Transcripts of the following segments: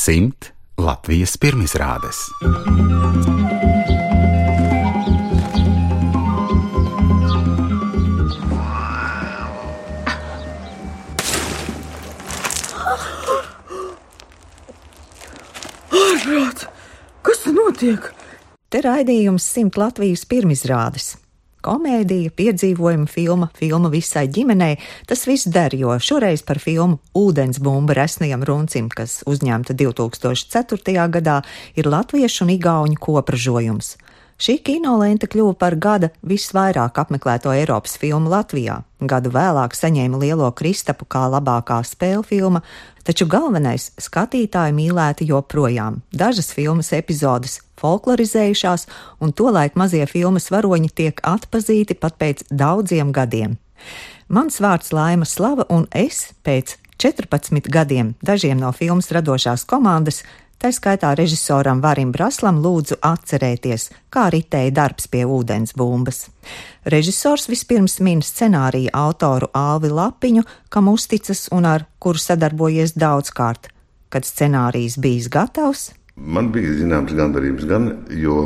Simt Latvijas pirmizrādes. Ārprāt! Kas te notiek? Te raidījums simt Latvijas pirmizrādes. Komēdija, piedzīvojuma filma, filma visai ģimenei. Tas viss der, jo šoreiz par filmu Ūdens bumba resnajam runcim, kas uzņemta 2004. gadā, ir latviešu un igauņu kopražojums. Šī kinolente kļuva par gada visvairāk apmeklēto Eiropas filmu Latvijā. Gadu vēlāk saņēma lielo kristapu kā labākā spēļu filma, taču galvenais - skatītāji mīlēti joprojām. Dažas filmas epizodes folklorizējušās, un tolaik mazie filmas varoņi tiek atpazīti pat pēc daudziem gadiem. Mans vārds Laima Slava, un es pēc 14 gadiem dažiem no filmas radošās komandas Tā skaitā režisoram Varim Braslam lūdzu atcerēties, kā ritēja darbs pie ūdens bumbas. Režisors vispirms min scenārija autoru Alvi Lapiņu, kam uzticas un ar kuru sadarbojies daudzkārt. Kad scenārijs bijis gatavs, Man bija zināms gandarījums, gan, jo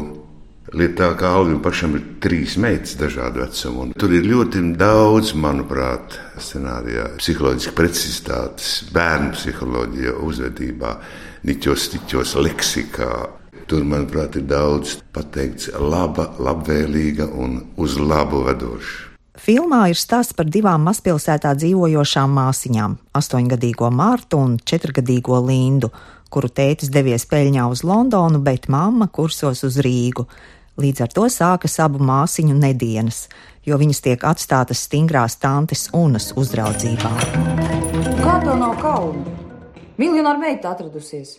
lietā kā Alvim pašam ir trīs meitas dažādu vecumu. Tur ir ļoti daudz, manuprāt, scenārijā, psiholoģiski precizitātes, bērnu psiholoģija, uzvedībā niķos, niķos leksikā. Tur, manuprāt, ir daudz pateikts laba, labvēlīga un uz labu vedoša. Filmā ir stāsts par divām mazpilsētā dzīvojošām māsiņām - astoņgadīgo Mārtu un četrgadīgo Lindu, kuru tētis devies peļņā uz Londonu, bet mamma kursos uz Rīgu. Līdz ar to sākas abu māsiņu nedēļas, jo viņas tiek atstātas stingrās tantes unas uzraudzībā. Kā tev nav kauna? Miljonāra meita atradusies.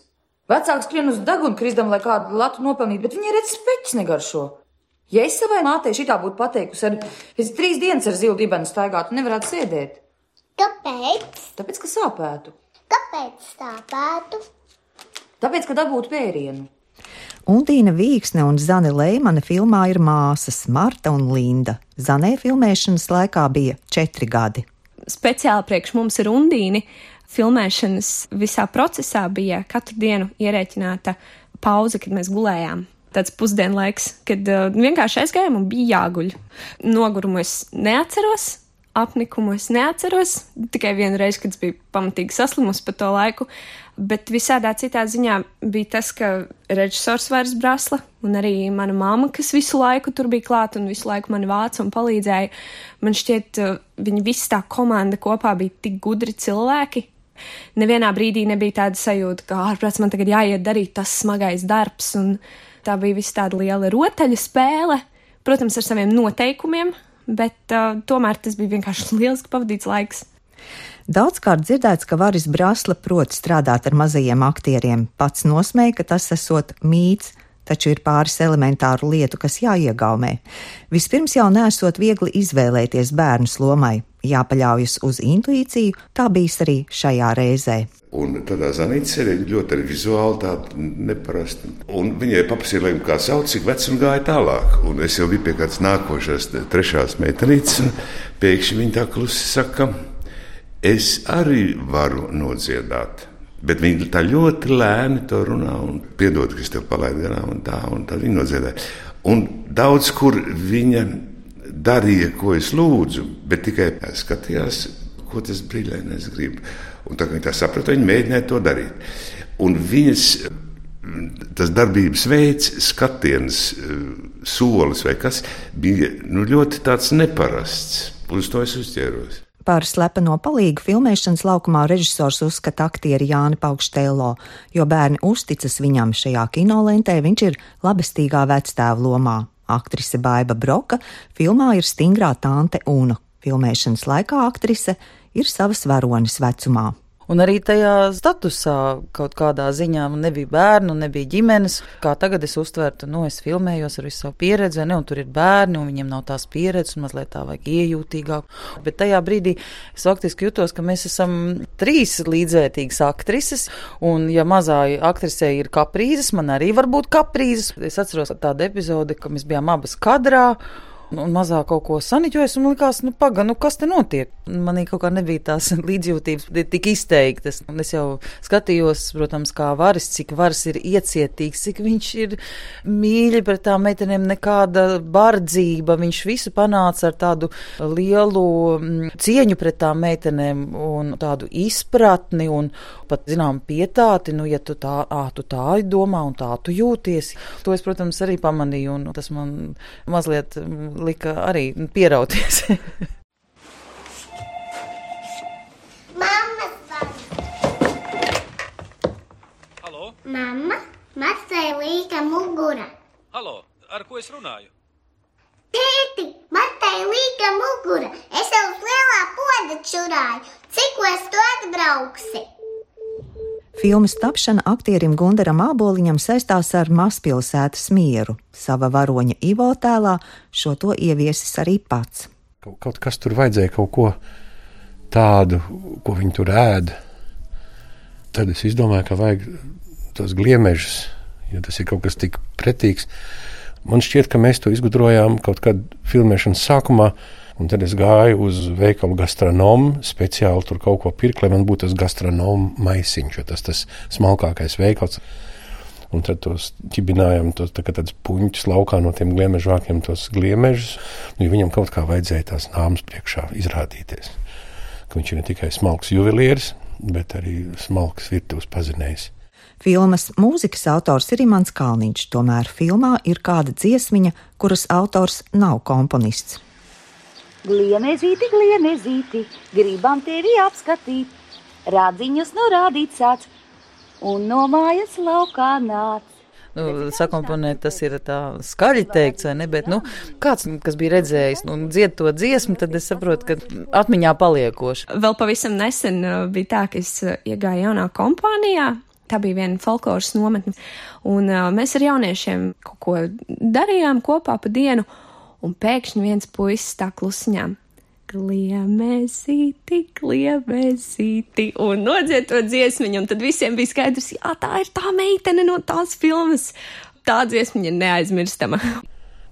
Vecāks skrien uz degunu kristam, lai kādu latu nopelnītu, bet viņa redz speķis negaršo. Ja es savai mātei šitā būtu pateikusi, ar es trīs dienas ar zilu dibenu staigātu, nevarētu sēdēt. Kāpēc? Tāpēc, ka sāpētu. Kāpēc tāpētu? Tāpēc, ka dabūtu pērienu. Undīna Vīksne un Zane Leimane filmā ir māsas Marta un Linda. Zanē filmēšanas laikā bija četri gadi. Speciāli priekš mums ir Undīni. Filmēšanas visā procesā bija katru dienu ierēķināta pauze, kad mēs gulējām. Tāds pusdienlaiks, kad uh, vienkārši aizgājām un bija jāguļ. Nogurumu es neatceros, apnikumu es neatceros. Tikai vienu reizi, kad es biju pamatīgi saslimusi pa to laiku. Bet visādā citā ziņā bija tas, ka režisors vairs brāzla, un arī mana mamma, kas visu laiku tur bija klāta un visu laiku mani vāca un palīdzēja. Man šķiet, uh, viņi visi tā komanda kopā bija tik gudri cilvēki. Nevienā brīdī nebija tāda sajūta, ka ārprāts man tagad jāiet darīt tas smagais darbs, un tā bija viss tāda liela rotaļu spēle, protams, ar saviem noteikumiem, bet uh, tomēr tas bija vienkārši lieliski pavadīts laiks. Daudzkārt dzirdēts, ka Varis Brasla prot strādāt ar mazajiem aktieriem. Pats nosmēja, ka tas esot mīts, taču ir pāris elementāru lietu, kas jāiegaumē. Vispirms jau nesot viegli izvēlēties bērnus lomai, jāpaļaujas uz intuīciju, tā bijis arī šajā reizē. Un tādā zanītē ir ļoti arī vizuāli tāda neparasta. Un viņai paprasīja, lai kā sauc, cik vecs un gāja tālāk. Un es jau biju pie kādas nākošās, trešās meitenītes, un pēkšņi viņa tā klusi saka, es arī varu nodziedāt. Bet viņi tā ļoti lēni to runā un piedod, ka es tev palaidu garām un tā, un tā viņa nodziedāja. Un daudz kur viņa darīja, ko es lūdzu, bet tikai skatījās, ko tas brīnās grib. Un tā kā viņi tā saprata, viņi mēģināja to darīt. Un viņas tas darbības veids, skatiens, solis vai kas bija nu, ļoti neparasts. Uz to es uzķēros. Par slepeno palīgu filmēšanas laukumā režisors uzskata aktieri Jāni Paukštēlo, jo bērni uzticas viņam šajā kinolentē, viņš ir labestīgā vectēva lomā. Aktrise Baiva Broka filmā ir stingrā tante Una. Filmēšanas laikā aktrise ir savas varonis vecumā. Un arī tajā statusā kaut kādā ziņā nebija bērnu, nebija ģimenes. Kā tagad es uztvertu, nu, es filmējos ar visu savu pieredzi, ne, un tur ir bērni, un viņiem nav tās pieredzes, un mazliet tā vajag iejūtīgāk. Bet tajā brīdī es faktiski jutos, ka mēs esam trīs līdzvērtīgas aktrises, un ja mazā aktrisē ir kaprīzes, man arī var būt kaprīzes. Es atceros tādu epizodi, ka mēs bijām abas kadrā. Un mazāk kaut ko saniķojis, un likās, nu, paga, nu, kas te notiek? Manī kaut kā nebija tās līdzjūtības tik izteiktas. Un es jau skatījos, protams, kā varis, cik varis ir iecietīgs, cik viņš ir mīļi pret tām meitenēm, nekāda bardzība. Viņš visu panāca ar tādu lielu mm, cieņu pret tām meitenēm un tādu izpratni un pat, zinām, pietāti, nu, ja tu tā, ā, tu tā domā un tā tu jūties. To es, protams, arī pamanīju, un tas man mazliet lika arī pierauties. Mamma, Martai līka mugura. halo, ar ko es runāju? Tēti, Martai līka mugura. Es jau uz lielā poda čurāju. Cikos tu atbrauksi? Filmas tapšana aktierim Gundaram Āboliņam saistās ar mazpilsētas mieru. Sava varoņa Ivo tēlā šo to ieviesis arī pats. Kaut, kaut kas tur vajadzēja, kaut ko tādu, ko viņi tur ēda. Tad es izdomāju, ka vajag tos gliemežus, jo tas ir kaut kas tik pretīgs. Man šķiet, ka mēs to izgudrojām kaut kad filmēšanas sākumā. Un tad es gāju uz veikalu gastronomu, speciāli tur kaut ko pirkt, lai man būtu tas gastronomu maisiņš, jo tas tas smalkākais veikals. Un tad tos ķibinājām, tos tā, tādas puņķus laukā no tiem gliemežu vākiem, tos gliemežus. Nu, viņam kaut kā vajadzēja tās nāmas priekšā izrādīties. Ka viņš ir ne tikai smalks juvelieris, bet arī smalks virtuves pazinējs. Filmas mūzikas autors ir Imants Kalniņš, tomēr filmā ir kāda dziesmiņa, kuras autors nav komponists. Gliemezīti, gliemezīti, gribam tevi apskatīt, rādziņus norādīt sāc, un no mājas laukā nāc. Nu, sakomponēt, tas ir tā skaļi teikts, vai ne? Bet, nu, kāds, kas bija redzējis, nu, dzied to dziesmu, tad es saprotu, ka atmiņā paliekoši. Vēl pavisam nesen uh, bija tā, ka es uh, iegāju jaunā kompānijā. Tā bija viena folkloras nometne, un uh, mēs ar jauniešiem kaut ko darījām kopā pa dienu, un pēkšņi viens puisis tā klusiņām. Kliemēsīti, kliemēsīti, un nodzied to dziesmiņu, un tad visiem bija skaidrs, jā, tā ir tā meitene no tās filmas. Tā dziesmiņa ir neaizmirstama.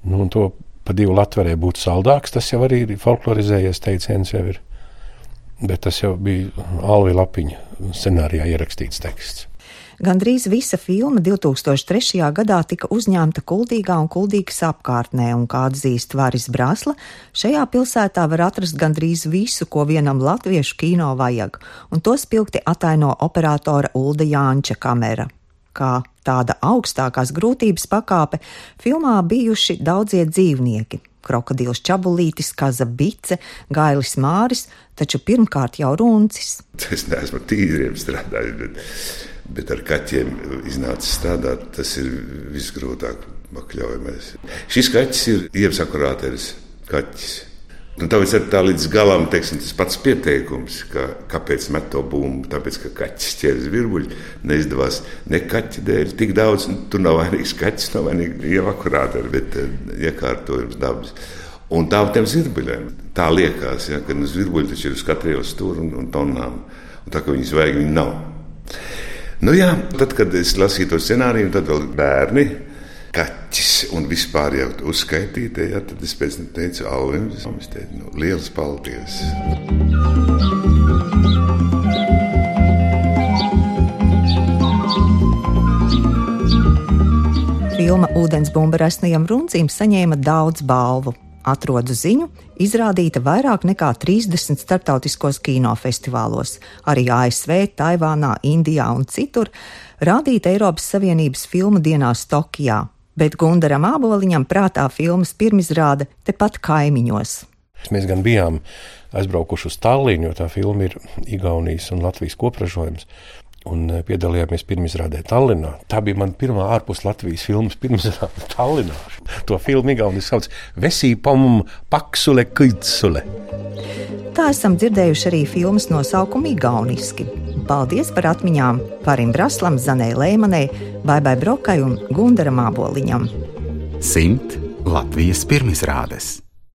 Nu, un to pa divu latverē būtu saldāks, tas jau arī ir folklorizējies teiciens jau ir. Bet tas jau bija Alvi Lapiņa scenārijā ierakstīts teksts. Gandrīz visa filma 2003. gadā tika uzņemta Kuldīgā un Kuldīgas apkārtnē, un kā atzīst Varis Brāsla, šajā pilsētā var atrast gandrīz visu, ko vienam latviešu kino vajag, un to spilgti ataino operatora Ulda Jāņča kamera. Kā tāda augstākās grūtības pakāpe, filmā bijuši daudzie dzīvnieki. Krokodils čabulītis, kaza bice, gailis māris, taču pirmkārt jau runcis. Es neesmu tīriem strādājis, bet, bet ar kaķiem iznācis strādāt. Tas ir visgrūtāk pakļaujamais. Šis kaķis ir iepazakurāteris kaķis. Un tāpēc ir tā līdz galam teiksim, tas pats pieteikums, ka, kāpēc met to bumbu. Tāpēc, ka kaķis ķēries virbuļi, neizdevās ne kaķa dēļ tik daudz. Nu, tur nav vainīgs kaķis, nav vainīgs ievakurātori, bet uh, iekārtojums dabas. Un tā tiem zirbuļiem tā liekas, ja, ka nu, zirbuļi taču ir uz katra ielas stūra un, un tonām. Un tā kā viņas vajag, viņi nav. Nu, jā, tad, kad es lasīju to scenāriju, tad vēl bērni kaķis un vispār jau uzskaitītie, ja, tad es pēc tam teicu, Alvim, es teicu, nu, liels paldies! Filma Ūdensbumba resnajam runcīm saņēma daudz balvu. Atrodu ziņu, izrādīta vairāk nekā 30 starptautiskos kinofestivālos, arī ASV, Taivānā, Indijā un citur, rādīta Eiropas Savienības filmu dienās Tokijā, bet Gundaram Āboliņam prātā filmas pirmizrāde tepat kaimiņos. Mēs gan bijām aizbraukuši uz Tallinu, jo tā filma ir Igaunijas un Latvijas kopražojums. Un eh, piedalījāmies pirmizrādē Tallinā. Tā bija mana pirmā ārpus Latvijas filmas pirmizrāde Tallinā. To filmu Igaunijas sauc Vesīpam Paksule Kitsule. Tā esam dzirdējuši arī filmas nosaukumu Igauniski. Paldies par atmiņām Parim Braslam, Zanē Lēmanai, Baibai Brokai un Gundaram Āboliņam. Simt Latvijas pirmizrādes.